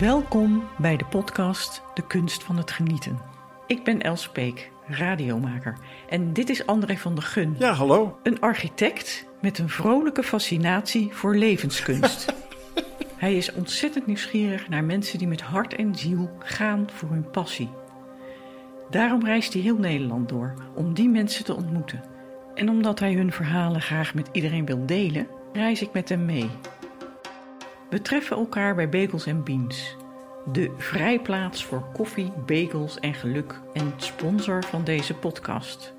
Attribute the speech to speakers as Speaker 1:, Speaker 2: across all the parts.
Speaker 1: Welkom bij de podcast De Kunst van het Genieten. Ik ben Els Peek, radiomaker. En dit is André van der Gun.
Speaker 2: Ja, hallo.
Speaker 1: Een architect met een vrolijke fascinatie voor levenskunst. Hij is ontzettend nieuwsgierig naar mensen die met hart en ziel gaan voor hun passie. Daarom reist hij heel Nederland door om die mensen te ontmoeten. En omdat hij hun verhalen graag met iedereen wil delen, reis ik met hem mee. We treffen elkaar bij Bagels Beans, de vrijplaats voor koffie, bagels en geluk en sponsor van deze podcast.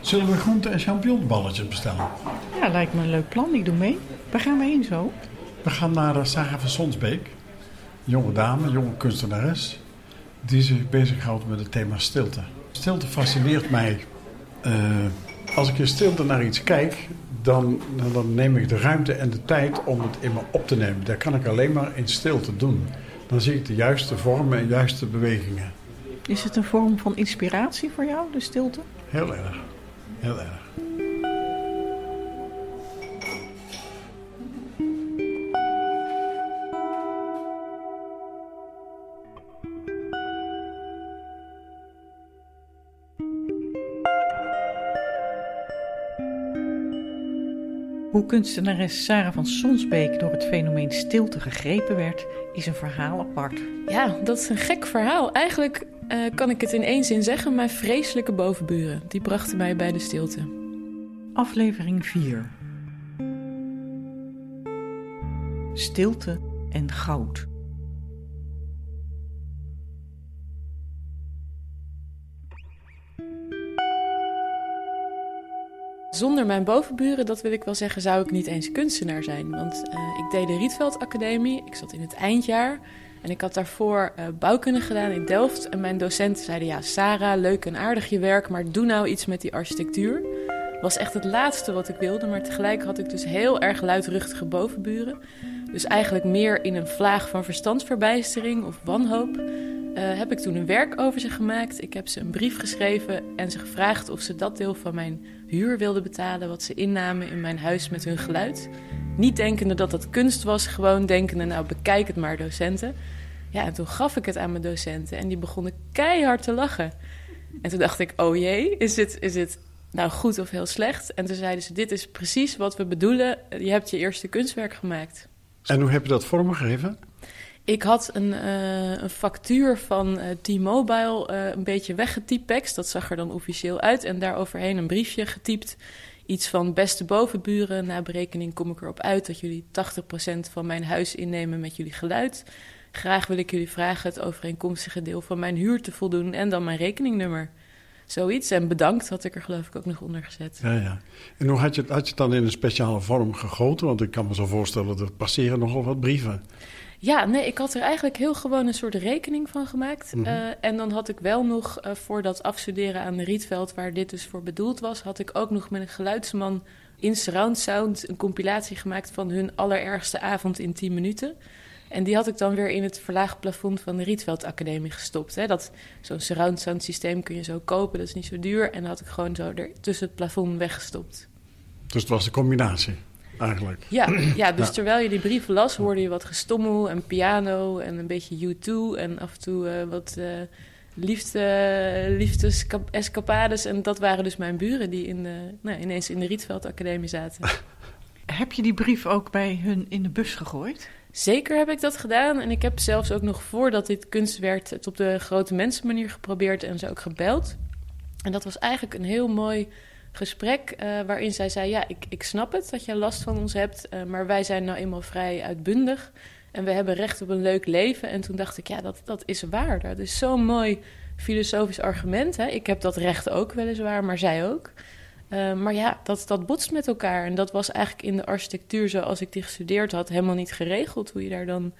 Speaker 2: Zullen we groente- en champignonballetjes bestellen?
Speaker 1: Ja, lijkt me een leuk plan. Ik doe mee. Waar gaan we heen zo?
Speaker 2: We gaan naar uh, Sarah van Sonsbeek. Jonge dame, jonge kunstenares. Die zich bezighoudt met het thema stilte. Stilte fascineert mij. Uh, als ik in stilte naar iets kijk, dan, dan neem ik de ruimte en de tijd om het in me op te nemen. Dat kan ik alleen maar in stilte doen. Dan zie ik de juiste vormen en juiste bewegingen.
Speaker 1: Is het een vorm van inspiratie voor jou, de stilte?
Speaker 2: Heel erg. Heel erg.
Speaker 1: Hoe kunstenares Sarah van Sonsbeek door het fenomeen stilte gegrepen werd, is een verhaal apart.
Speaker 3: Ja, dat is een gek verhaal. Eigenlijk uh, kan ik het in één zin zeggen: mijn vreselijke bovenburen. Die brachten mij bij de stilte.
Speaker 1: Aflevering 4 Stilte en goud.
Speaker 3: Zonder mijn bovenburen, dat wil ik wel zeggen, zou ik niet eens kunstenaar zijn. Want uh, ik deed de Rietveld Academie, ik zat in het eindjaar. En ik had daarvoor uh, bouwkunde gedaan in Delft. En mijn docenten zeiden, ja Sarah, leuk en aardig je werk, maar doe nou iets met die architectuur. Was echt het laatste wat ik wilde, maar tegelijk had ik dus heel erg luidruchtige bovenburen. Dus eigenlijk meer in een vlaag van verstandsverbijstering of wanhoop. Uh, heb ik toen een werk over ze gemaakt. Ik heb ze een brief geschreven en ze gevraagd of ze dat deel van mijn huur wilden betalen wat ze innamen in mijn huis met hun geluid. Niet denkende dat dat kunst was, gewoon denkende, nou bekijk het maar docenten. Ja, en toen gaf ik het aan mijn docenten en die begonnen keihard te lachen. En toen dacht ik, oh jee, is dit, is dit nou goed of heel slecht? En toen zeiden ze, dit is precies wat we bedoelen. Je hebt je eerste kunstwerk gemaakt.
Speaker 2: En hoe heb je dat vormgegeven?
Speaker 3: Ik had een, uh, een factuur van uh, T-Mobile uh, een beetje weggetypext. Dat zag er dan officieel uit. En daar overheen een briefje getypt. Iets van beste bovenburen. Na berekening kom ik erop uit dat jullie 80% van mijn huis innemen met jullie geluid. Graag wil ik jullie vragen het overeenkomstige deel van mijn huur te voldoen. En dan mijn rekeningnummer. Zoiets. En bedankt had ik er geloof ik ook nog onder gezet.
Speaker 2: Ja, ja. En hoe had je, had je het dan in een speciale vorm gegoten? Want ik kan me zo voorstellen, er passeren nogal wat brieven.
Speaker 3: Ja, nee, ik had er eigenlijk heel gewoon een soort rekening van gemaakt. Mm -hmm. uh, en dan had ik wel nog, uh, voor dat afstuderen aan de Rietveld, waar dit dus voor bedoeld was, had ik ook nog met een geluidsman in surround sound een compilatie gemaakt van hun allerergste avond in 10 minuten. En die had ik dan weer in het verlaagd plafond van de Rietveld Academie gestopt. Hè. Dat, zo'n surround sound systeem kun je zo kopen, dat is niet zo duur. En dat had ik gewoon zo er tussen het plafond weggestopt.
Speaker 2: Dus het was de combinatie? Eigenlijk.
Speaker 3: Ja, ja dus ja. terwijl je die brief las, hoorde je wat gestommel en piano en een beetje U2 en af en toe uh, wat uh, liefde, liefdesescapades. En dat waren dus mijn buren die in de, nou, ineens in de Rietveld Academie zaten.
Speaker 1: heb je die brief ook bij hun in de bus gegooid?
Speaker 3: Zeker heb ik dat gedaan. En ik heb zelfs ook nog voordat dit kunst werd... het op de grote mensenmanier geprobeerd en ze ook gebeld. En dat was eigenlijk een heel mooi gesprek... Uh, waarin zij zei, ja, ik, ik snap het dat je last van ons hebt... Uh, maar wij zijn nou eenmaal vrij uitbundig... en we hebben recht op een leuk leven. En toen dacht ik, ja, dat, dat is waar. Dat is zo'n mooi filosofisch argument. Hè? Ik heb dat recht ook weliswaar, maar zij ook... Uh, maar ja, dat, dat botst met elkaar. En dat was eigenlijk in de architectuur, zoals ik die gestudeerd had, helemaal niet geregeld hoe je daar dan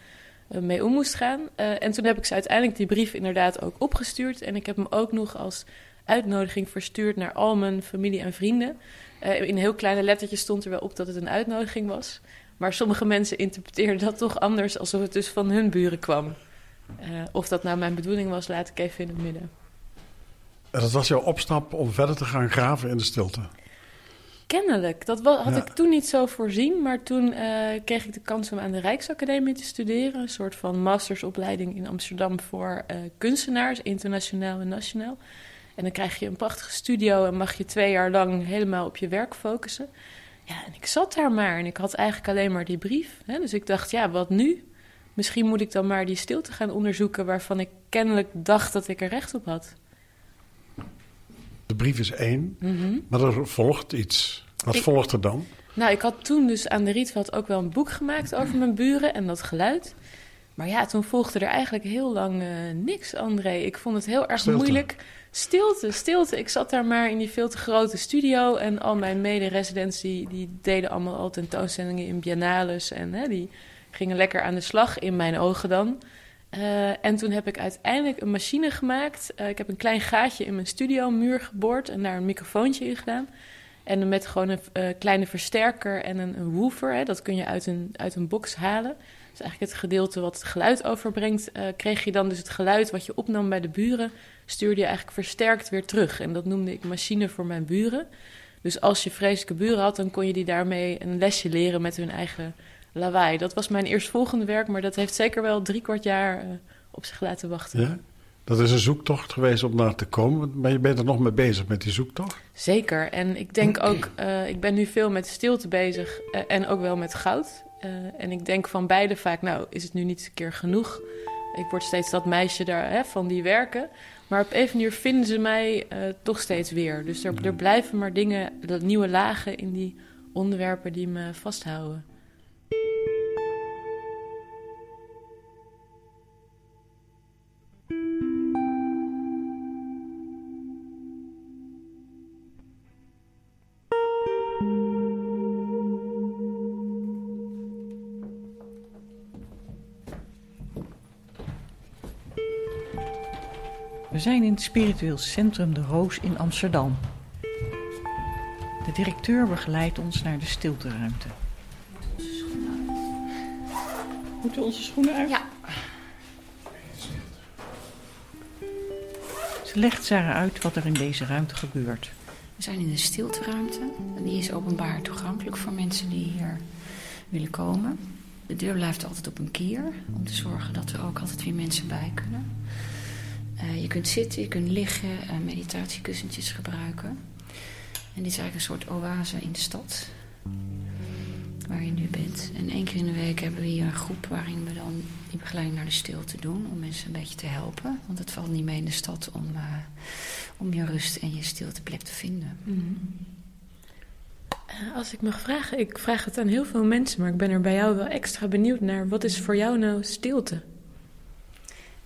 Speaker 3: mee om moest gaan. En toen heb ik ze uiteindelijk die brief inderdaad ook opgestuurd. En ik heb hem ook nog als uitnodiging verstuurd naar al mijn familie en vrienden. in heel kleine lettertjes stond er wel op dat het een uitnodiging was. Maar sommige mensen interpreteerden dat toch anders, alsof het dus van hun buren kwam. of dat nou mijn bedoeling was, laat ik even in het midden.
Speaker 2: En dat was jouw opstap om verder te gaan graven in de stilte.
Speaker 3: Kennelijk. Dat had
Speaker 2: Ja.
Speaker 3: ik toen niet zo voorzien. Maar toen eh, kreeg ik de kans om aan de Rijksacademie te studeren. Een soort van mastersopleiding in Amsterdam voor eh, kunstenaars, internationaal en nationaal. En dan krijg je een prachtige studio en mag je twee jaar lang helemaal op je werk focussen. Ja, en ik zat daar maar en ik had eigenlijk alleen maar die brief. Hè? Dus ik dacht, ja, wat nu? Misschien moet ik dan maar die stilte gaan onderzoeken waarvan ik kennelijk dacht dat ik er recht op had.
Speaker 2: De brief is één,
Speaker 3: Mhm.
Speaker 2: maar er volgt iets. Wat
Speaker 3: Ik-
Speaker 2: volgt er dan?
Speaker 3: Nou, ik had toen dus aan de Rietveld ook wel een boek gemaakt over mijn buren en dat geluid. Maar ja, toen volgde er eigenlijk heel lang eh, niks, André. Ik vond het heel erg
Speaker 2: Stilte.
Speaker 3: moeilijk. Stilte, stilte. Ik zat daar maar in die veel te grote studio. En al mijn mede-residents die, deden allemaal al tentoonstellingen in biennales. En hè, die gingen lekker aan de slag, in mijn ogen dan. Eh, en toen heb ik uiteindelijk een machine gemaakt. Eh, ik heb een klein gaatje in mijn studiomuur geboord en daar een microfoontje in gedaan. En met gewoon een eh, kleine versterker en een, een woofer, hè, dat kun je uit een, uit een box halen. Dus eigenlijk het gedeelte wat het geluid overbrengt, eh, kreeg je dan dus het geluid wat je opnam bij de buren, stuurde je eigenlijk versterkt weer terug. En dat noemde ik machine voor mijn buren. Dus als je vreselijke buren had, dan kon je die daarmee een lesje leren met hun eigen lawaai. Dat was mijn eerstvolgende werk, maar dat heeft zeker wel drie kwart jaar eh, op zich laten wachten.
Speaker 2: Ja? Dat is een zoektocht geweest om naar te komen. Maar je bent er nog mee bezig met die zoektocht?
Speaker 3: Zeker. En ik denk ook, eh, ik ben nu veel met stilte bezig en ook wel met goud. Eh, en ik denk van beide vaak, nou, is het nu niet eens een keer genoeg? Ik word steeds dat meisje daar hè, van die werken. Maar op een manier vinden ze mij eh, toch steeds weer. Dus er, er blijven maar dingen, nieuwe lagen in die onderwerpen die me vasthouden.
Speaker 1: Zijn in het spiritueel centrum De Roos in Amsterdam. De directeur begeleidt ons naar de stilteruimte. Moeten we onze schoenen uit?
Speaker 4: Ja.
Speaker 1: Ze legt Sarah uit wat er in deze ruimte gebeurt.
Speaker 4: We zijn in de stilteruimte. En die is openbaar toegankelijk voor mensen die hier willen komen. De deur blijft altijd op een kier. Om te zorgen dat er ook altijd weer mensen bij kunnen. Eh, je kunt zitten, je kunt liggen, eh, meditatiekussentjes gebruiken. En dit is eigenlijk een soort oase in de stad. Waar je nu bent. En één keer in de week hebben we hier een groep waarin we dan die begeleiding naar de stilte doen. Om mensen een beetje te helpen. Want het valt niet mee in de stad om, eh, om je rust en je stilteplek te vinden.
Speaker 3: Eh, Als ik mag vragen, ik vraag het aan heel veel mensen, maar ik ben er bij jou wel extra benieuwd naar. Wat is voor jou nou stilte?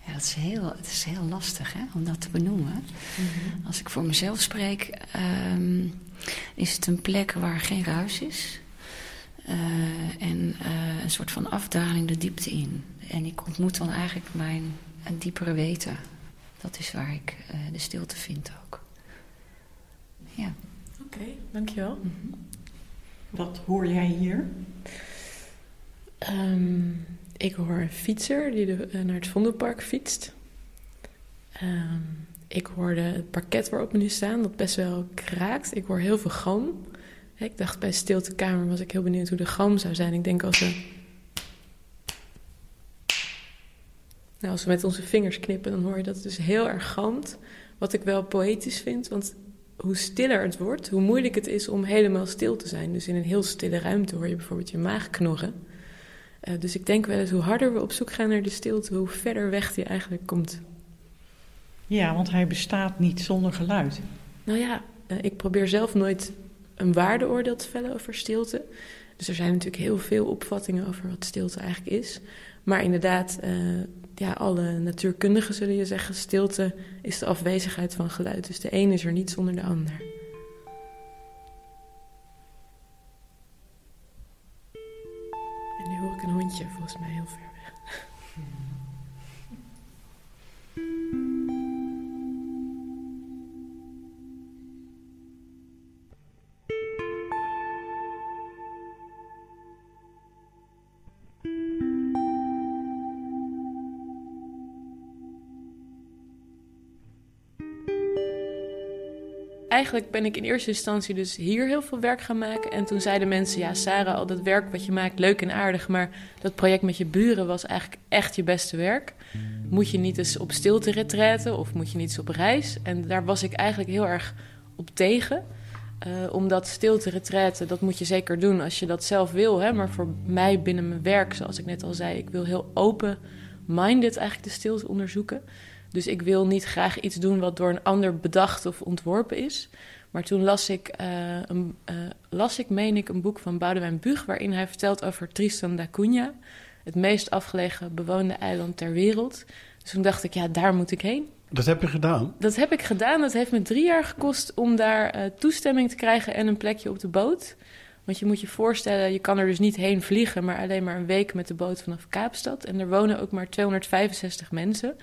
Speaker 4: Ja, dat is heel, het is heel lastig hè, om dat te benoemen. Als ik voor mezelf spreek, ehm, is het een plek waar geen ruis is. Eh, en eh, een soort van afdaling de diepte in. En ik ontmoet dan eigenlijk mijn een diepere weten. Dat is waar ik eh, de stilte vind ook. Ja.
Speaker 3: Oké, dankjewel.
Speaker 1: Wat hoor jij hier?
Speaker 3: Ehm, ik hoor een fietser die eh, naar het Vondelpark fietst. Ehm, ik hoorde het parket waarop we nu staan, dat best wel kraakt. Ik hoor heel veel galm. Ik dacht bij stiltekamer was ik heel benieuwd hoe de galm zou zijn. Ik denk als we... Nou, als we met onze vingers knippen, dan hoor je dat het dus heel erg galmt. Wat ik wel poëtisch vind, want hoe stiller het wordt, hoe moeilijk het is om helemaal stil te zijn. Dus in een heel stille ruimte hoor je bijvoorbeeld je maag knorren. Eh, dus ik denk wel eens hoe harder we op zoek gaan naar de stilte, hoe verder weg die eigenlijk komt.
Speaker 1: Ja, want hij bestaat niet zonder geluid.
Speaker 3: Nou ja, eh, ik probeer zelf nooit een waardeoordeel te vellen over stilte. Dus er zijn natuurlijk heel veel opvattingen over wat stilte eigenlijk is. Maar inderdaad, eh, ja, alle natuurkundigen zullen je zeggen... stilte is de afwezigheid van geluid. Dus de een is er niet zonder de ander. Hondje, volgens mij eigenlijk ben ik in eerste instantie dus hier heel veel werk gaan maken. En toen zeiden mensen, ja Sarah, al dat werk wat je maakt, leuk en aardig. Maar dat project met je buren was eigenlijk echt je beste werk. Moet je niet eens op stilte retreten of moet je niet eens op reis? En daar was ik eigenlijk heel erg op tegen. Uh, omdat stilte retreten, dat moet je zeker doen als je dat zelf wil. Hè? Maar voor mij binnen mijn werk, zoals ik net al zei, ik wil heel open-minded eigenlijk de stilte onderzoeken. Dus ik wil niet graag iets doen wat door een ander bedacht of ontworpen is. Maar toen las ik, uh, een, uh, las ik, meen ik, een boek van Boudewijn Bug... waarin hij vertelt over Tristan da Cunha... het meest afgelegen bewoonde eiland ter wereld. Dus toen dacht ik, ja, daar moet ik heen.
Speaker 2: Dat heb je gedaan?
Speaker 3: Dat heb ik gedaan. Dat heeft me drie jaar gekost om daar uh, toestemming te krijgen en een plekje op de boot. Want je moet je voorstellen, je kan er dus niet heen vliegen... maar alleen maar een week met de boot vanaf Kaapstad. En er wonen ook maar 265 mensen...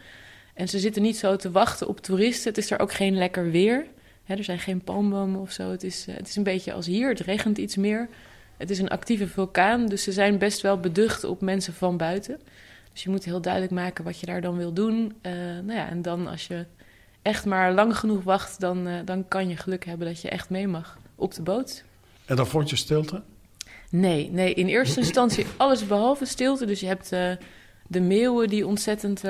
Speaker 3: En ze zitten niet zo te wachten op toeristen. Het is er ook geen lekker weer. er zijn geen palmbomen of zo. Het is, eh, het is een beetje als hier. Het regent iets meer. Het is een actieve vulkaan. Dus ze zijn best wel beducht op mensen van buiten. Dus je moet heel duidelijk maken wat je daar dan wil doen. Uh, nou ja, en dan als je echt maar lang genoeg wacht, dan, uh, dan kan je geluk hebben dat je echt mee mag op de boot.
Speaker 2: En dan vond je stilte?
Speaker 3: Nee, nee in eerste instantie alles behalve stilte. Dus je hebt de meeuwen die ontzettend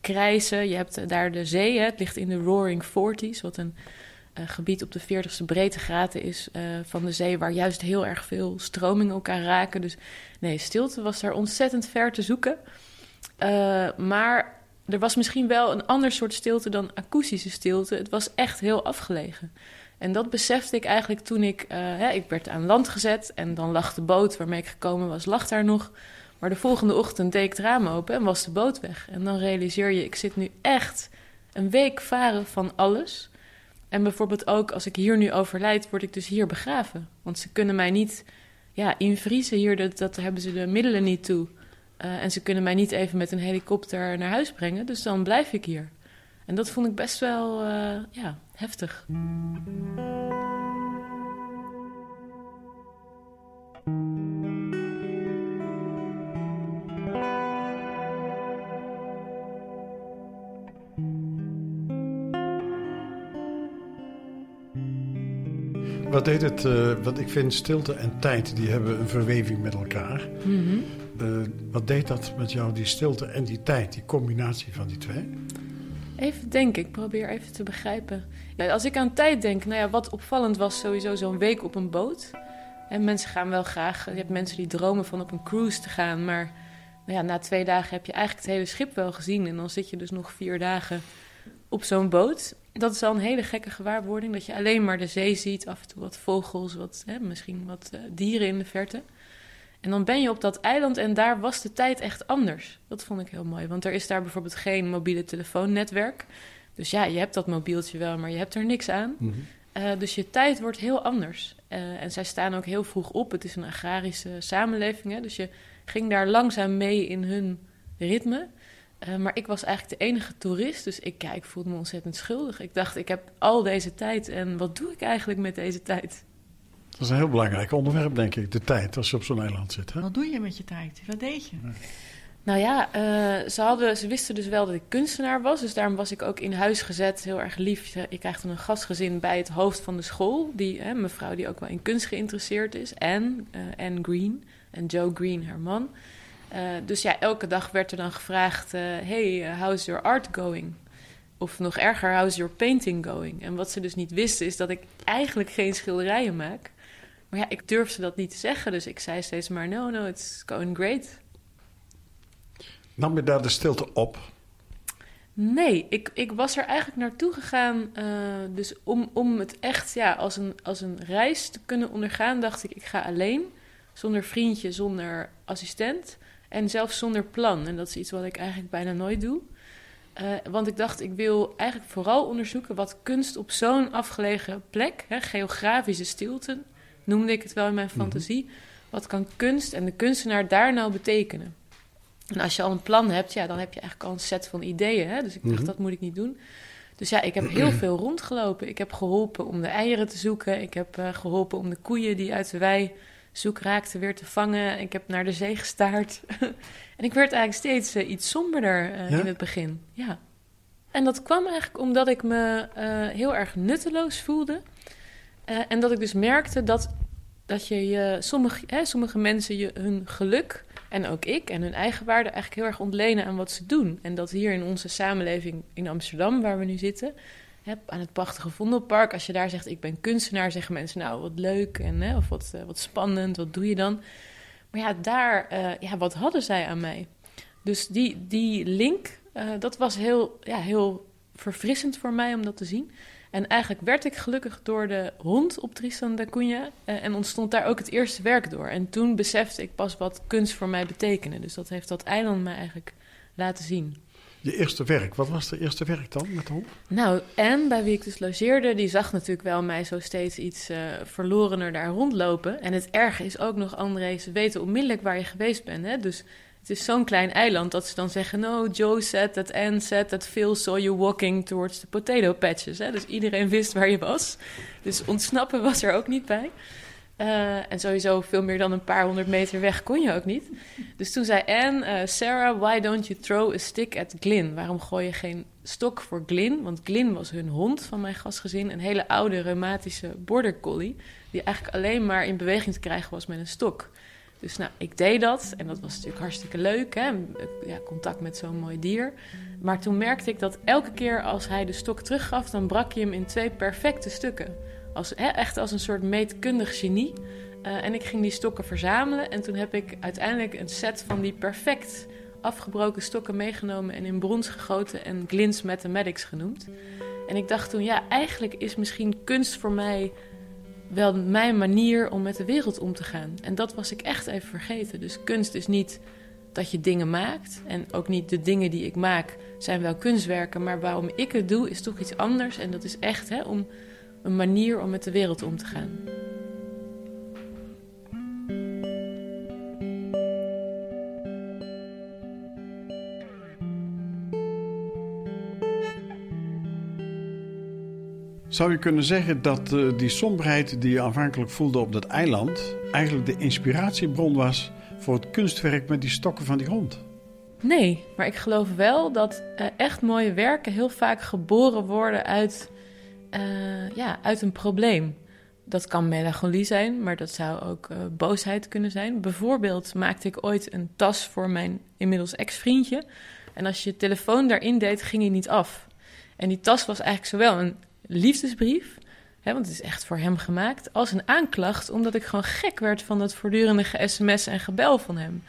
Speaker 3: krijsen. Je hebt daar de zee, hè. het ligt in de Roaring Forties, wat een uh, gebied op de 40ste breedtegraden is uh, van de zee, waar juist heel erg veel stromingen elkaar raken. Dus nee, stilte was daar ontzettend ver te zoeken. Maar er was misschien wel een ander soort stilte dan akoestische stilte. Het was echt heel afgelegen. En dat besefte ik eigenlijk toen ik... Hè, ik werd aan land gezet en dan lag de boot waarmee ik gekomen was, lag daar nog... Maar de volgende ochtend deed ik het raam open en was de boot weg. En dan realiseer je, ik zit nu echt een week varen van alles. En bijvoorbeeld ook als ik hier nu overlijd, word ik dus hier begraven. Want ze kunnen mij niet ja, invriezen hier, dat, dat hebben ze de middelen niet toe. Uh, en ze kunnen mij niet even met een helikopter naar huis brengen, dus dan blijf ik hier. En dat vond ik best wel uh, ja, heftig.
Speaker 2: Wat deed het? Uh, want ik vind stilte en tijd, die hebben een verweving met elkaar. Mm -hmm. uh, wat deed dat met jou, die stilte en die tijd, die combinatie van die twee?
Speaker 3: Even denken, ik probeer even te begrijpen. Ja, als ik aan tijd denk, nou ja, wat opvallend was sowieso zo'n week op een boot. En mensen gaan wel graag, je hebt mensen die dromen van op een cruise te gaan, maar nou ja, na twee dagen heb je eigenlijk het hele schip wel gezien. En dan zit je dus nog vier dagen op zo'n boot dat is al een hele gekke gewaarwording. Dat je alleen maar de zee ziet, af en toe wat vogels, wat, hè, misschien wat uh, dieren in de verte. En dan ben je op dat eiland en daar was de tijd echt anders. Dat vond ik heel mooi, want er is daar bijvoorbeeld geen mobiele telefoonnetwerk. Dus ja, je hebt dat mobieltje wel, maar je hebt er niks aan. Mm -hmm. uh, dus je tijd wordt heel anders. Uh, en zij staan ook heel vroeg op. Het is een agrarische samenleving, hè? dus je ging daar langzaam mee in hun ritme. Uh, maar ik was eigenlijk de enige toerist, dus ik, ik voelde me ontzettend schuldig. Ik dacht, ik heb al deze tijd en wat doe ik eigenlijk met deze tijd?
Speaker 2: Dat is een heel belangrijk onderwerp, denk ik, de tijd als je op zo'n eiland zit. Hè?
Speaker 1: Wat doe je met je tijd? Wat deed je?
Speaker 3: Ja. Nou ja, uh, ze, hadden, ze wisten dus wel dat ik kunstenaar was, dus daarom was ik ook in huis gezet, heel erg lief. Ik krijg dan een gastgezin bij het hoofd van de school, die, hè, mevrouw die ook wel in kunst geïnteresseerd is, Anne, uh, Anne Green en Joe Green, haar man. Uh, dus ja, elke dag werd er dan gevraagd: uh, Hey, how's your art going? Of nog erger, how's your painting going? En wat ze dus niet wisten, is dat ik eigenlijk geen schilderijen maak. Maar ja, ik durfde dat niet te zeggen, dus ik zei steeds maar: No, no, it's going great.
Speaker 2: Nam je daar de stilte op?
Speaker 3: Nee, ik, ik was er eigenlijk naartoe gegaan. Uh, dus om, om het echt ja, als, een, als een reis te kunnen ondergaan, dacht ik: ik ga alleen. Zonder vriendje, zonder assistent. En zelfs zonder plan. En dat is iets wat ik eigenlijk bijna nooit doe. Uh, want ik dacht, ik wil eigenlijk vooral onderzoeken wat kunst op zo'n afgelegen plek, hè, geografische stilte, noemde ik het wel in mijn fantasie. Mm -hmm. Wat kan kunst en de kunstenaar daar nou betekenen? En als je al een plan hebt, ja, dan heb je eigenlijk al een set van ideeën. Hè? Dus ik dacht, mm -hmm. dat moet ik niet doen. Dus ja, ik heb heel veel rondgelopen. Ik heb geholpen om de eieren te zoeken. Ik heb uh, geholpen om de koeien die uit de wei zoek raakte weer te vangen. Ik heb naar de zee gestaard. en ik werd eigenlijk steeds uh, iets somberder uh, ja? in het begin. Ja. En dat kwam eigenlijk omdat ik me eh, heel erg nutteloos voelde. Eh, en dat ik dus merkte dat, dat je, je sommige, hè, sommige mensen je, hun geluk en ook ik en hun eigen waarde eigenlijk heel erg ontlenen aan wat ze doen. En dat hier in onze samenleving in Amsterdam, waar we nu zitten, aan het prachtige Vondelpark, als je daar zegt ik ben kunstenaar, zeggen mensen nou wat leuk en hè, of wat, wat spannend, wat doe je dan? Maar ja, daar, ja, wat hadden zij aan mij? Dus die, die link, dat was heel, ja, heel verfrissend voor mij om dat te zien. En eigenlijk werd ik gelukkig door de hond op Tristan da Cunha. En ontstond daar ook het eerste werk door. En toen besefte ik pas wat kunst voor mij betekende. Dus dat heeft dat eiland mij eigenlijk laten zien.
Speaker 2: Je eerste werk, wat was het eerste werk dan met de hond?
Speaker 3: Nou, en bij wie ik dus logeerde, die zag natuurlijk wel mij zo steeds iets uh, verlorener daar rondlopen. En het erge is ook nog, André, ze weten onmiddellijk waar je geweest bent. Hè? Dus het is zo'n klein eiland dat ze dan zeggen: No, Joe said that Anne said that Phil saw you walking towards the potato patches. Hè? Dus iedereen wist waar je was. Dus ontsnappen was er ook niet bij. Uh, en sowieso veel meer dan een paar honderd meter weg kon je ook niet. Dus toen zei Anne, uh, Sarah, why don't you throw a stick at Glyn? Waarom gooi je geen stok voor Glyn? Want Glyn was hun hond van mijn gastgezin. Een hele oude reumatische border collie. Die eigenlijk alleen maar in beweging te krijgen was met een stok. Dus nou, ik deed dat en dat was natuurlijk hartstikke leuk, hè? Ja, contact met zo'n mooi dier. Maar toen merkte ik dat elke keer als hij de stok teruggaf, dan brak je hem in twee perfecte stukken. Als, hè, echt als een soort meetkundig genie. Uh, en ik ging die stokken verzamelen en toen heb ik uiteindelijk een set van die perfect afgebroken stokken meegenomen en in brons gegoten en Glins Mathematics genoemd. En ik dacht toen, ja, eigenlijk is misschien kunst voor mij wel mijn manier om met de wereld om te gaan. En dat was ik echt even vergeten. Dus kunst is niet dat je dingen maakt. En ook niet de dingen die ik maak zijn wel kunstwerken. Maar waarom ik het doe is toch iets anders. En dat is echt hè, om een manier om met de wereld om te gaan.
Speaker 2: Zou je kunnen zeggen dat uh, die somberheid die je aanvankelijk voelde op dat eiland... eigenlijk de inspiratiebron was voor het kunstwerk met die stokken van die hond?
Speaker 3: Nee, maar ik geloof wel dat uh, echt mooie werken heel vaak geboren worden uit, uh, ja, uit een probleem. Dat kan melancholie zijn, maar dat zou ook boosheid kunnen zijn. Bijvoorbeeld maakte ik ooit een tas voor mijn inmiddels ex-vriendje. En als je je telefoon daarin deed, ging hij niet af. En die tas was eigenlijk zowel een liefdesbrief, hè, want het is echt voor hem gemaakt, als een aanklacht, omdat ik gewoon gek werd van dat voortdurende sms en gebel van hem.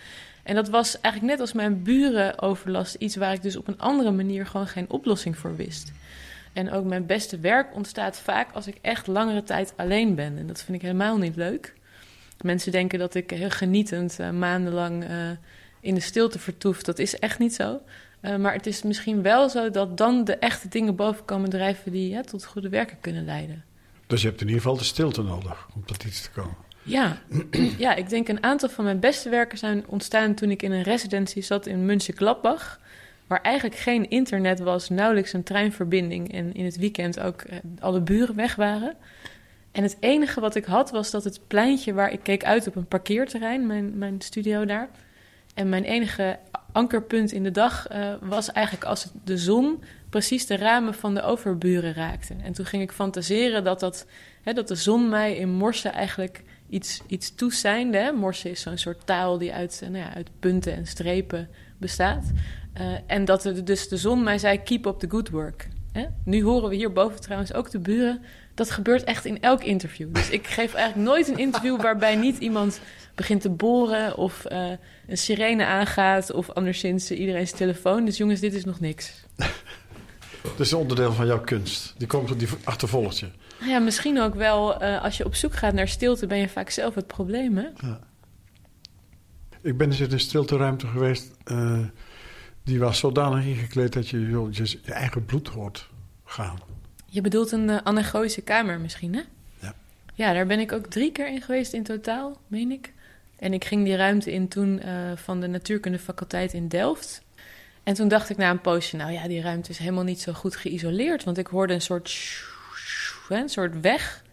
Speaker 3: En dat was eigenlijk net als mijn buren overlast, iets waar ik dus op een andere manier gewoon geen oplossing voor wist. En ook mijn beste werk ontstaat vaak als ik echt langere tijd alleen ben. En dat vind ik helemaal niet leuk. Mensen denken dat ik heel genietend uh, maandenlang uh, in de stilte vertoef. Dat is echt niet zo. Uh, maar het is misschien wel zo dat dan de echte dingen boven komen drijven die ja, tot goede werken kunnen leiden.
Speaker 2: Dus je hebt in ieder geval de stilte nodig om tot iets te komen.
Speaker 3: Ja, ja ik denk een aantal van mijn beste werken zijn ontstaan toen ik in een residentie zat in München-Gladbach. Waar eigenlijk geen internet was, nauwelijks een treinverbinding en in het weekend ook eh, alle buren weg waren. En het enige wat ik had was dat het pleintje waar ik keek uit op een parkeerterrein, mijn, mijn studio daar. En mijn enige ankerpunt in de dag uh, was eigenlijk als de zon precies de ramen van de overburen raakte. En toen ging ik fantaseren dat, dat, hè, dat de zon mij in morsen eigenlijk iets, iets toeseinde. Hè. Morse is zo'n soort taal die uit, nou ja, uit punten en strepen bestaat. Uh, en dat de, dus de zon mij zei, keep up the good work. Hè? Nu horen we hierboven trouwens ook de buren. Dat gebeurt echt in elk interview. Dus ik geef eigenlijk nooit een interview waarbij niet iemand begint te boren of uh, een sirene aangaat of anderszins iedereen's telefoon. Dus jongens, dit is nog niks.
Speaker 2: Dat is een onderdeel van jouw kunst. Die komt die achtervolgt je.
Speaker 3: Ja, misschien ook wel uh, als je op zoek gaat naar stilte, ben je vaak zelf het probleem. Hè? Ja.
Speaker 2: Ik ben eens in een stilteruimte geweest. Uh, die was zodanig ingekleed dat je je, je eigen bloed hoort gaan.
Speaker 3: Je bedoelt een uh, kamer misschien, hè?
Speaker 2: Ja.
Speaker 3: Ja, daar ben ik ook drie keer in geweest in totaal, meen ik. En ik ging die ruimte in toen uh, van de natuurkundefaculteit in Delft. En toen dacht ik na een poosje, nou ja, die ruimte is helemaal niet zo goed geïsoleerd. Want ik hoorde een soort, een soort weg.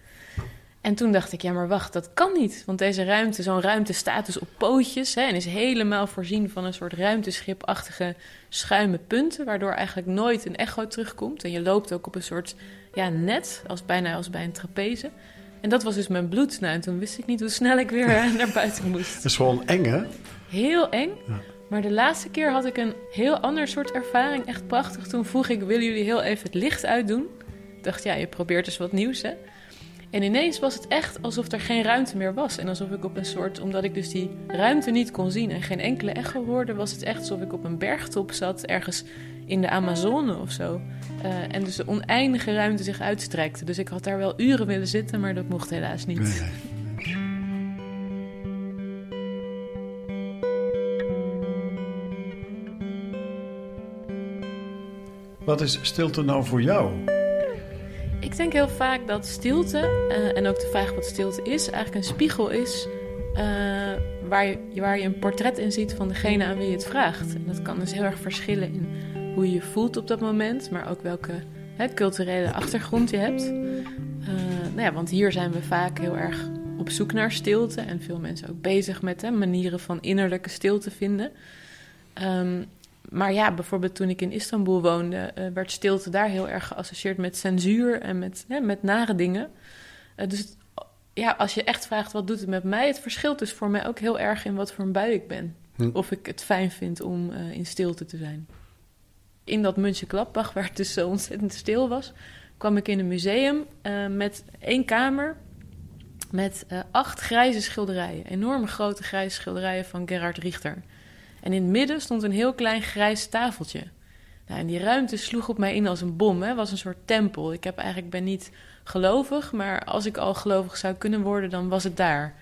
Speaker 3: En toen dacht ik, ja, maar wacht, dat kan niet. Want deze ruimte, zo'n ruimte staat dus op pootjes hè, en is helemaal voorzien van een soort ruimteschipachtige schuime punten, waardoor eigenlijk nooit een echo terugkomt. En je loopt ook op een soort ja, net, als bijna als bij een trapeze. En dat was dus mijn bloed. Nou, en toen wist ik niet hoe snel ik weer naar buiten moest.
Speaker 2: Het is gewoon eng, hè?
Speaker 3: Heel eng.
Speaker 2: Ja.
Speaker 3: Maar de laatste keer had ik een heel ander soort ervaring. Echt prachtig. Toen vroeg ik, willen jullie heel even het licht uitdoen? Ik dacht, ja, je probeert dus wat nieuws, hè? En ineens was het echt alsof er geen ruimte meer was. En alsof ik op een soort, omdat ik dus die ruimte niet kon zien en geen enkele echo hoorde, was het echt alsof ik op een bergtop zat, ergens in de Amazone of zo. Uh, en dus de oneindige ruimte zich uitstrekte. Dus ik had daar wel uren willen zitten, maar dat mocht helaas niet.
Speaker 2: Nee, nee. Wat is stilte nou voor jou?
Speaker 3: Ik denk heel vaak dat stilte, uh, en ook de vraag wat stilte is, eigenlijk een spiegel is uh, waar, je, waar je een portret in ziet van degene aan wie je het vraagt. En dat kan dus heel erg verschillen in hoe je je voelt op dat moment, maar ook welke culturele achtergrond je hebt. Uh, nou ja, want hier zijn we vaak heel erg op zoek naar stilte en veel mensen ook bezig met hè, manieren van innerlijke stilte vinden. Um, maar ja, bijvoorbeeld toen ik in Istanbul woonde, uh, werd stilte daar heel erg geassocieerd met censuur en met, hè, met nare dingen. Uh, dus ja, als je echt vraagt wat doet het met mij, het verschilt dus voor mij ook heel erg in wat voor een bui ik ben. Hm. Of ik het fijn vind om uh, in stilte te zijn. In dat München-Gladbach, waar het dus zo ontzettend stil was, kwam ik in een museum met één kamer met acht grijze schilderijen. Enorme grote grijze schilderijen van Gerhard Richter. En in het midden stond een heel klein grijs tafeltje. Nou, en die ruimte sloeg op mij in als een bom. Het was een soort tempel. Ik heb eigenlijk ben niet gelovig, maar als ik al gelovig zou kunnen worden, dan was het daar.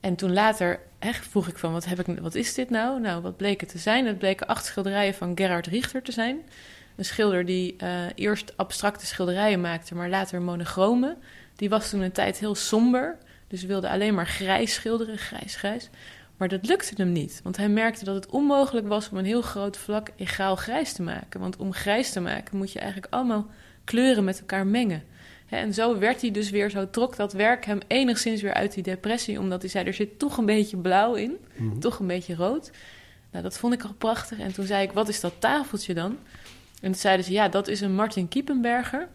Speaker 3: En toen later vroeg ik van, wat, heb ik, wat is dit nou? Nou, wat bleek het te zijn? Het bleken acht schilderijen van Gerhard Richter te zijn. Een schilder die uh, eerst abstracte schilderijen maakte, maar later monochromen. Die was toen een tijd heel somber, dus wilde alleen maar grijs schilderen, grijs, grijs. Maar dat lukte hem niet, want hij merkte dat het onmogelijk was om een heel groot vlak egaal grijs te maken. Want om grijs te maken moet je eigenlijk allemaal kleuren met elkaar mengen. En zo werd hij dus weer, zo trok dat werk hem enigszins weer uit die depressie, omdat hij zei: er zit toch een beetje blauw in, mm-hmm. toch een beetje rood. Nou, dat vond ik al prachtig. En toen zei ik: wat is dat tafeltje dan? En toen zeiden ze: ja, dat is een Martin Kiepenberger.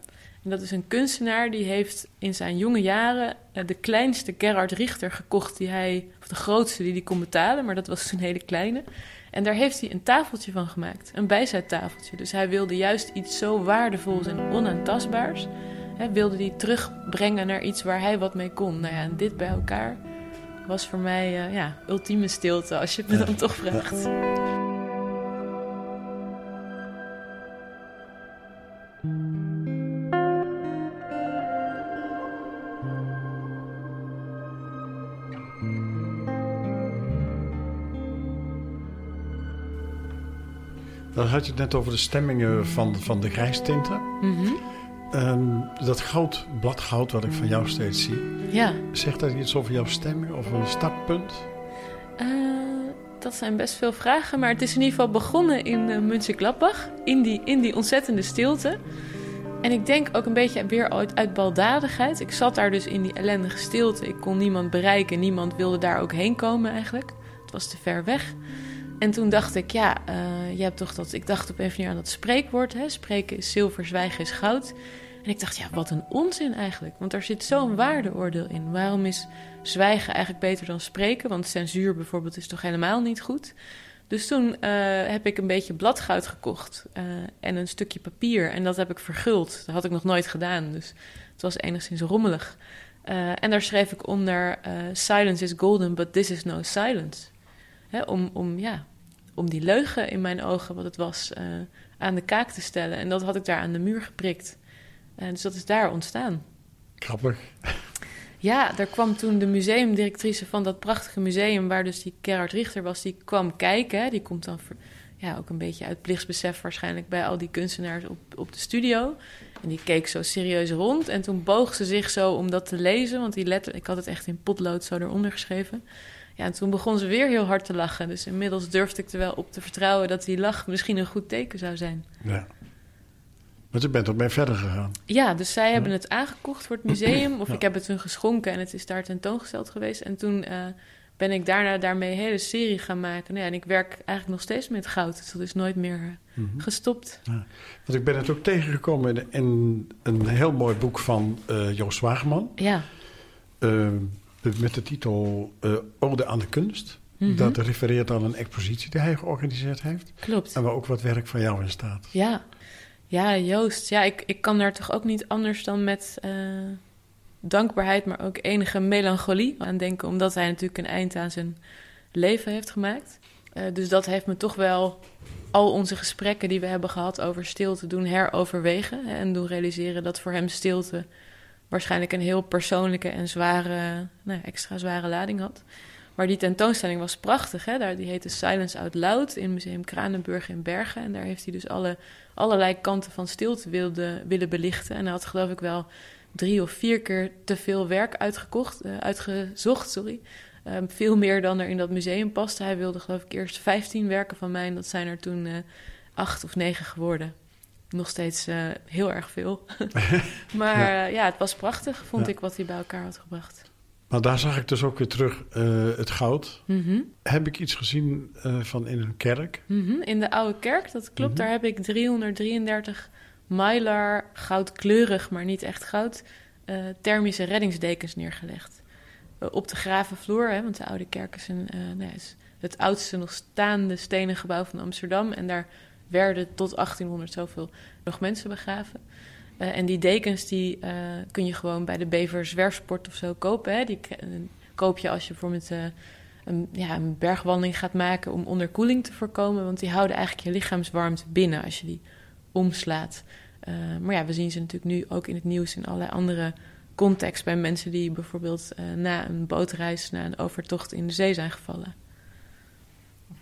Speaker 3: En dat is een kunstenaar die heeft in zijn jonge jaren eh, de kleinste Gerhard Richter gekocht die hij, de grootste die hij kon betalen, maar dat was een hele kleine. En daar heeft hij een tafeltje van gemaakt, een bijzettafeltje. Dus hij wilde juist iets zo waardevols en onaantastbaars, hè, wilde hij terugbrengen naar iets waar hij wat mee kon. Nou ja, en dit bij elkaar was voor mij uh, ja, ultieme stilte, als je het me dan toch vraagt.
Speaker 2: Dan had je het net over de stemmingen van, van de grijstinten.
Speaker 3: Mm -hmm.
Speaker 2: um, dat goud, bladgoud wat ik van jou steeds zie.
Speaker 3: Ja.
Speaker 2: Zegt dat iets over jouw stemming of een startpunt?
Speaker 3: Uh, dat zijn best veel vragen. Maar het is in ieder geval begonnen in uh. In die, in die ontzettende stilte. En ik denk ook een beetje weer uit, uit baldadigheid. Ik zat daar dus in die ellendige stilte. Ik kon niemand bereiken. Niemand wilde daar ook heen komen eigenlijk. Het was te ver weg. En toen dacht ik, ja, uh, je hebt toch dat. Ik dacht op een manier aan dat spreekwoord. Hè? Spreken is zilver, zwijgen is goud. En ik dacht, ja, wat een onzin eigenlijk. Want er zit zo'n waardeoordeel in. Waarom is zwijgen eigenlijk beter dan spreken? Want censuur bijvoorbeeld is toch helemaal niet goed. Dus toen uh, heb ik een beetje bladgoud gekocht uh, en een stukje papier. En dat heb ik verguld. Dat had ik nog nooit gedaan, dus het was enigszins rommelig. En daar schreef ik onder: Silence is golden, but this is no silence. Hè, om, om, ja, om die leugen in mijn ogen, wat het was, aan de kaak te stellen. En dat had ik daar aan de muur geprikt. dus dat is daar ontstaan.
Speaker 2: Grappig.
Speaker 3: Ja, daar kwam toen de museumdirectrice van dat prachtige museum... waar dus die Gerhard Richter was, die kwam kijken. Die komt dan ja, ook een beetje uit plichtsbesef waarschijnlijk... bij al die kunstenaars op, op de studio. En die keek zo serieus rond. En toen boog ze zich zo om dat te lezen... want die letter, ik had het echt in potlood zo eronder geschreven... Ja, en toen begon ze weer heel hard te lachen. Dus inmiddels durfde ik er wel op te vertrouwen... dat die lach misschien een goed teken zou zijn.
Speaker 2: Ja. Want je bent ook mee verder gegaan.
Speaker 3: Ja, dus zij
Speaker 2: Ja.
Speaker 3: hebben het aangekocht voor het museum. Of
Speaker 2: Ja.
Speaker 3: ik heb het hun geschonken en het is daar tentoongesteld geweest. En toen eh, ben ik daarna daarmee een hele serie gaan maken. Nou ja, en ik werk eigenlijk nog steeds met goud. Dus dat is nooit meer eh,
Speaker 2: Mhm.
Speaker 3: gestopt.
Speaker 2: Want ik ben het ook tegengekomen in, in een heel mooi boek van eh, Joost Wageman.
Speaker 3: Ja.
Speaker 2: Met de titel eh, Ode aan de kunst.
Speaker 3: Mhm.
Speaker 2: Dat refereert aan een expositie die hij georganiseerd heeft.
Speaker 3: Klopt.
Speaker 2: En waar ook wat werk van jou in staat.
Speaker 3: Ja, ja Joost. Ja, ik, ik kan daar toch ook niet anders dan met eh, dankbaarheid, maar ook enige melancholie aan denken, omdat hij natuurlijk een eind aan zijn leven heeft gemaakt. Eh, dus dat heeft me toch wel al onze gesprekken die we hebben gehad over stilte doen heroverwegen. Hè, en doen realiseren dat voor hem stilte waarschijnlijk een heel persoonlijke en zware, nou extra zware lading had. Maar die tentoonstelling was prachtig. Hè? Daar, die heette Silence Out Loud in Museum Kranenburg in Bergen. En daar heeft hij dus alle, allerlei kanten van stilte wilde, willen belichten. En hij had geloof ik wel drie of vier keer te veel werk uitgekocht, eh, uitgezocht. Sorry. Ehm, veel meer dan er in dat museum paste. Hij wilde geloof ik eerst 15 werken van mij. En dat zijn er toen eh, acht of negen geworden. Nog steeds eh, heel erg veel. maar
Speaker 2: Ja.
Speaker 3: ja. ja, het was prachtig, vond
Speaker 2: Ja.
Speaker 3: ik, wat hij bij elkaar had gebracht.
Speaker 2: Maar daar zag ik dus ook weer terug eh, het goud.
Speaker 3: Mhm.
Speaker 2: Heb ik iets gezien eh, van in een kerk?
Speaker 3: Mhm, In de oude kerk, dat klopt.
Speaker 2: Mhm.
Speaker 3: Daar heb ik 333 mylar, goudkleurig, maar niet echt goud, eh, thermische reddingsdekens neergelegd. Eh, op de gravenvloer, hè, want de oude kerk is, een, eh, nou is het oudste nog staande stenen gebouw van Amsterdam. En daar werden tot 1800 zoveel nog mensen begraven. Eh, en die dekens die, eh, kun je gewoon bij de Bever Zwerfsport of zo kopen. Hè. Die eh, koop je als je bijvoorbeeld eh, een, ja, een bergwandeling gaat maken om onderkoeling te voorkomen. Want die houden eigenlijk je lichaamswarmte binnen als je die omslaat. Maar ja, we zien ze natuurlijk nu ook in het nieuws in allerlei andere context bij mensen die bijvoorbeeld na een bootreis, na een overtocht in de zee zijn gevallen.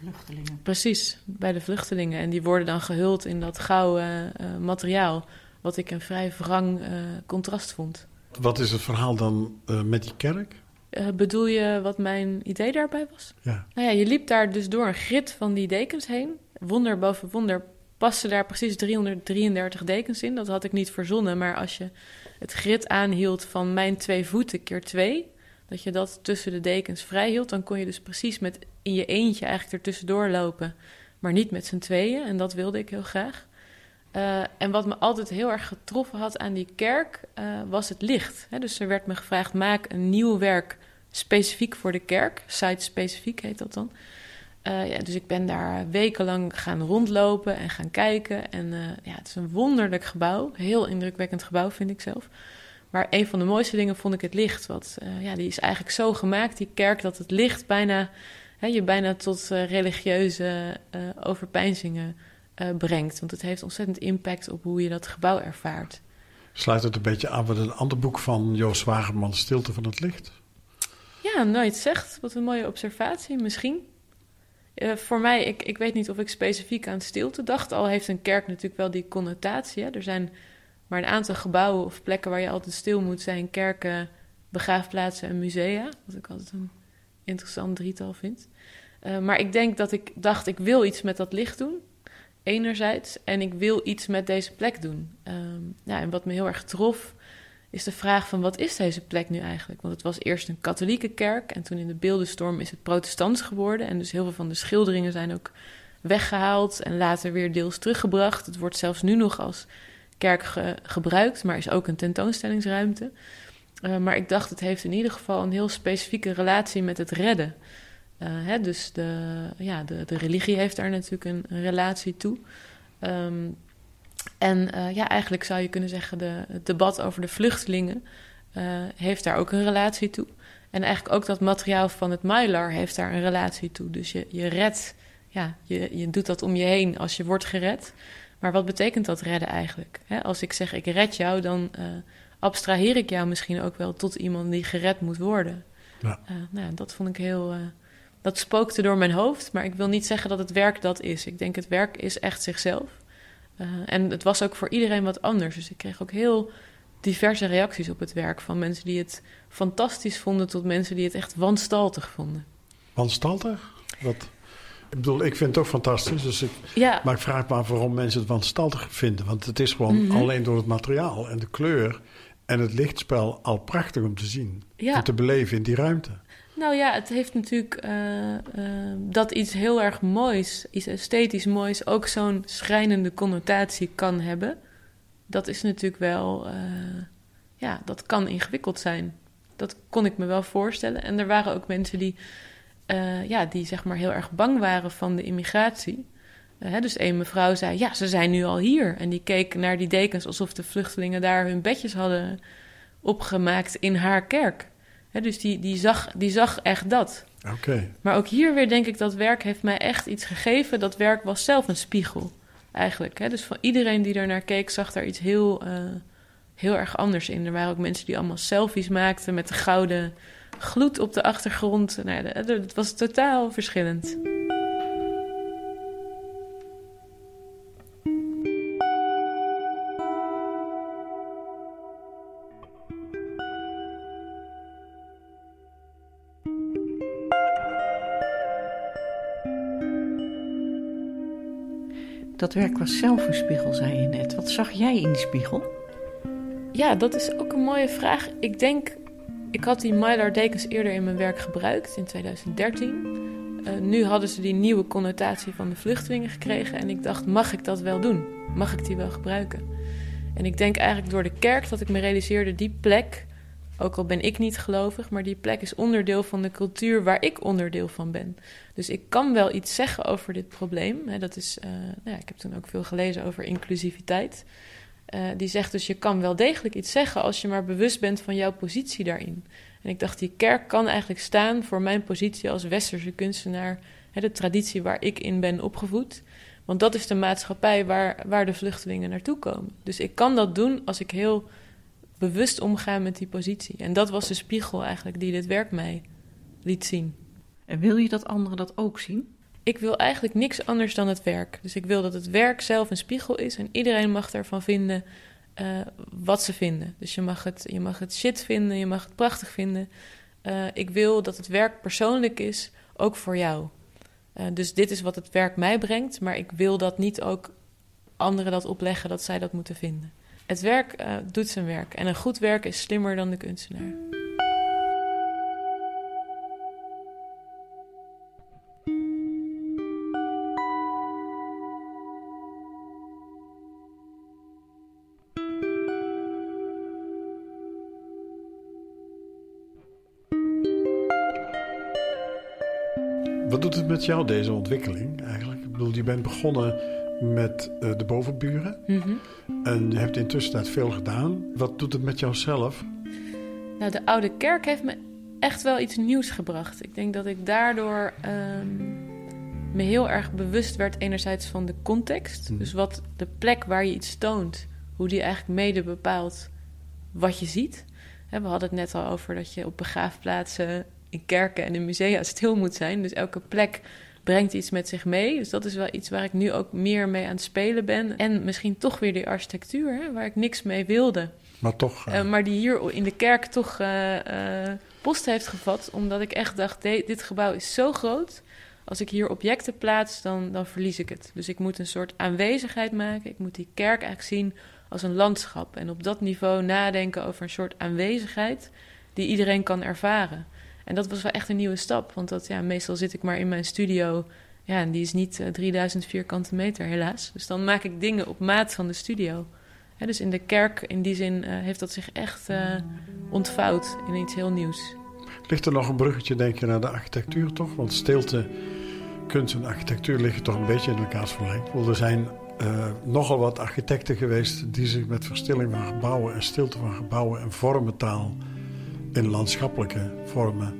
Speaker 4: Vluchtelingen.
Speaker 3: Precies, bij de vluchtelingen. En die worden dan gehuld in dat gouden eh, materiaal, wat ik een vrij wrang eh, contrast vond.
Speaker 2: Wat is het verhaal dan eh, met die kerk?
Speaker 3: Eh, bedoel je wat mijn idee daarbij was?
Speaker 2: Ja.
Speaker 3: Nou ja, je liep daar dus door een grid van die dekens heen. Wonder boven wonder passen daar precies 333 dekens in. Dat had ik niet verzonnen, maar als je het grid aanhield van mijn twee voeten keer twee, dat je dat tussen de dekens vrij hield, dan kon je dus precies met in je eentje eigenlijk ertussendoor lopen, maar niet met z'n tweeën. En dat wilde ik heel graag. Eh, en wat me altijd heel erg getroffen had aan die kerk, eh, was het licht. Dus er werd me gevraagd, maak een nieuw werk specifiek voor de kerk. Site-specifiek heet dat dan. Eh, ja, dus ik ben daar wekenlang gaan rondlopen en gaan kijken. En ja, het is een wonderlijk gebouw. Heel indrukwekkend gebouw, vind ik zelf. Maar een van de mooiste dingen vond ik het licht. Wat, eh, ja, die is eigenlijk zo gemaakt, die kerk, dat het licht bijna, hè, je bijna tot eh, religieuze eh, overpeinzingen brengt. Want het heeft ontzettend impact op hoe je dat gebouw ervaart.
Speaker 2: Sluit het een beetje aan met een ander boek van Joost Wageman, Stilte van het Licht?
Speaker 3: Ja, nooit zegt. Wat een mooie observatie, misschien. Voor mij, ik, ik weet niet of ik specifiek aan stilte dacht. Al heeft een kerk natuurlijk wel die connotatie. Hè? Er zijn maar een aantal gebouwen of plekken waar je altijd stil moet zijn. Kerken, begraafplaatsen en musea. Wat ik altijd een interessant drietal vind. Eh, maar ik denk dat ik dacht, ik wil iets met dat licht doen. Enerzijds. En ik wil iets met deze plek doen. Ehm, ja, en wat me heel erg trof, is de vraag van wat is deze plek nu eigenlijk? Want het was eerst een katholieke kerk en toen in de beeldenstorm is het protestants geworden. En dus heel veel van de schilderingen zijn ook weggehaald en later weer deels teruggebracht. Het wordt zelfs nu nog als kerk ge- gebruikt, maar is ook een tentoonstellingsruimte. Eh, maar ik dacht, het heeft in ieder geval een heel specifieke relatie met het redden. Eh, hè, dus de, ja, de, de religie heeft daar natuurlijk een, relatie toe. Ehm, en eh, ja, eigenlijk zou je kunnen zeggen, de, het debat over de vluchtelingen heeft daar ook een relatie toe. En eigenlijk ook dat materiaal van het mylar heeft daar een relatie toe. Dus je, je redt, ja, je, je doet dat om je heen als je wordt gered. Maar wat betekent dat redden eigenlijk? Als ik zeg ik red jou, dan eh, abstraheer ik jou misschien ook wel tot iemand die gered moet worden.
Speaker 2: Ja.
Speaker 3: Eh, nou, dat vond ik heel. eh, dat spookte door mijn hoofd, maar ik wil niet zeggen dat het werk dat is. Ik denk het werk is echt zichzelf. Uh, en het was ook voor iedereen wat anders. Dus ik kreeg ook heel diverse reacties op het werk. Van mensen die het fantastisch vonden tot mensen die het echt wanstaltig vonden.
Speaker 2: Wanstaltig? Wat, Ik bedoel, ik vind het ook fantastisch. Dus ik,
Speaker 3: Ja,
Speaker 2: Maar ik vraag me af waarom mensen het wanstaltig vinden. Want het is gewoon
Speaker 3: Mhm.
Speaker 2: alleen door het materiaal en de kleur en het lichtspel al prachtig om te zien.
Speaker 3: Ja.
Speaker 2: En te beleven in die ruimte.
Speaker 3: nou ja, het heeft natuurlijk eh, eh, dat iets heel erg moois, iets esthetisch moois, ook zo'n schrijnende connotatie kan hebben. Dat is natuurlijk wel, eh, ja, dat kan ingewikkeld zijn. Dat kon ik me wel voorstellen. En er waren ook mensen die, eh, ja, die zeg maar heel erg bang waren van de immigratie. Eh, hè, dus een mevrouw zei, ja, ze zijn nu al hier. En die keek naar die dekens alsof de vluchtelingen daar hun bedjes hadden opgemaakt in haar kerk. Hè, dus die, die, zag, die zag echt dat.
Speaker 2: Oké.
Speaker 3: Maar ook hier weer denk ik dat werk heeft mij echt iets gegeven. Dat werk was zelf een spiegel, eigenlijk. Hè? Dus van iedereen die er naar keek, zag daar iets heel, eh, heel erg anders in. Er waren ook mensen die allemaal selfies maakten met de gouden gloed op de achtergrond. Nou, het was totaal verschillend.
Speaker 1: Dat werk was zelf een spiegel, zei je net. Wat zag jij in die spiegel?
Speaker 3: Ja, dat is ook een mooie vraag. Ik denk, ik had die Mylar dekens eerder in mijn werk gebruikt in 2013. Eh, nu hadden ze die nieuwe connotatie van de vluchtelingen gekregen. En ik dacht, mag ik dat wel doen? Mag ik die wel gebruiken? En ik denk eigenlijk door de kerk dat ik me realiseerde, die plek, ook al ben ik niet gelovig, maar die plek is onderdeel van de cultuur waar ik onderdeel van ben. Dus ik kan wel iets zeggen over dit probleem. Dat is, eh, nou ja, ik heb toen ook veel gelezen over inclusiviteit. Eh, die zegt dus je kan wel degelijk iets zeggen als je maar bewust bent van jouw positie daarin. En ik dacht, die kerk kan eigenlijk staan voor mijn positie als westerse kunstenaar, hè, de traditie waar ik in ben opgevoed. Want dat is de maatschappij waar, waar de vluchtelingen naartoe komen. Dus ik kan dat doen als ik heel bewust omga met die positie. En dat was de spiegel eigenlijk die dit werk mij liet zien.
Speaker 1: En wil je dat anderen dat ook zien?
Speaker 3: Ik wil eigenlijk niks anders dan het werk. Dus ik wil dat het werk zelf een spiegel is en iedereen mag ervan vinden eh, wat ze vinden. Dus je mag, het, je mag het shit vinden, je mag het prachtig vinden. Eh, ik wil dat het werk persoonlijk is, ook voor jou. Eh, dus dit is wat het werk mij brengt, maar ik wil dat niet ook anderen dat opleggen dat zij dat moeten vinden. Het werk doet zijn werk en een goed werk is slimmer dan de kunstenaar.
Speaker 2: Wat doet het met jou, deze ontwikkeling eigenlijk? Ik bedoel, je bent begonnen met eh, de bovenburen.
Speaker 3: Mhm.
Speaker 2: En je hebt intussen tijd veel gedaan. Wat doet het met jouzelf?
Speaker 3: Nou, de oude kerk heeft me echt wel iets nieuws gebracht. Ik denk dat ik daardoor ehm, me heel erg bewust werd enerzijds van de context.
Speaker 2: Mhm.
Speaker 3: Dus wat de plek waar je iets toont, hoe die eigenlijk mede bepaalt wat je ziet. We hadden het net al over dat je op begraafplaatsen, in kerken en in musea stil moet zijn. Dus elke plek brengt iets met zich mee. Dus dat is wel iets waar ik nu ook meer mee aan het spelen ben. En misschien toch weer die architectuur, hè, waar ik niks mee wilde.
Speaker 2: Maar toch, eh,
Speaker 3: Eh, maar die hier in de kerk toch eh, post heeft gevat. Omdat ik echt dacht, dit gebouw is zo groot. Als ik hier objecten plaats, dan, dan verlies ik het. Dus ik moet een soort aanwezigheid maken. Ik moet die kerk eigenlijk zien als een landschap. En op dat niveau nadenken over een soort aanwezigheid die iedereen kan ervaren. En dat was wel echt een nieuwe stap. Want dat, ja, meestal zit ik maar in mijn studio. Ja, en die is niet eh, 3000 vierkante meter, helaas. Dus dan maak ik dingen op maat van de studio. Dus in de kerk, in die zin, eh, heeft dat zich echt eh, ontvouwd in iets heel nieuws.
Speaker 2: ligt er nog een bruggetje, denk je, naar de architectuur toch? Want stilte, kunst en architectuur liggen toch een beetje in elkaars verlengd. Er zijn eh, nogal wat architecten geweest die zich met verstilling van gebouwen en stilte van gebouwen en vormentaal in landschappelijke vormen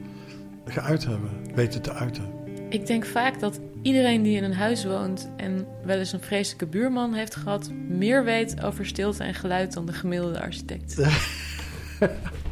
Speaker 2: geuit hebben, weten te uiten.
Speaker 3: Ik denk vaak dat iedereen die in een huis woont en wel eens een vreselijke buurman heeft gehad, meer weet over stilte en geluid dan de gemiddelde architect.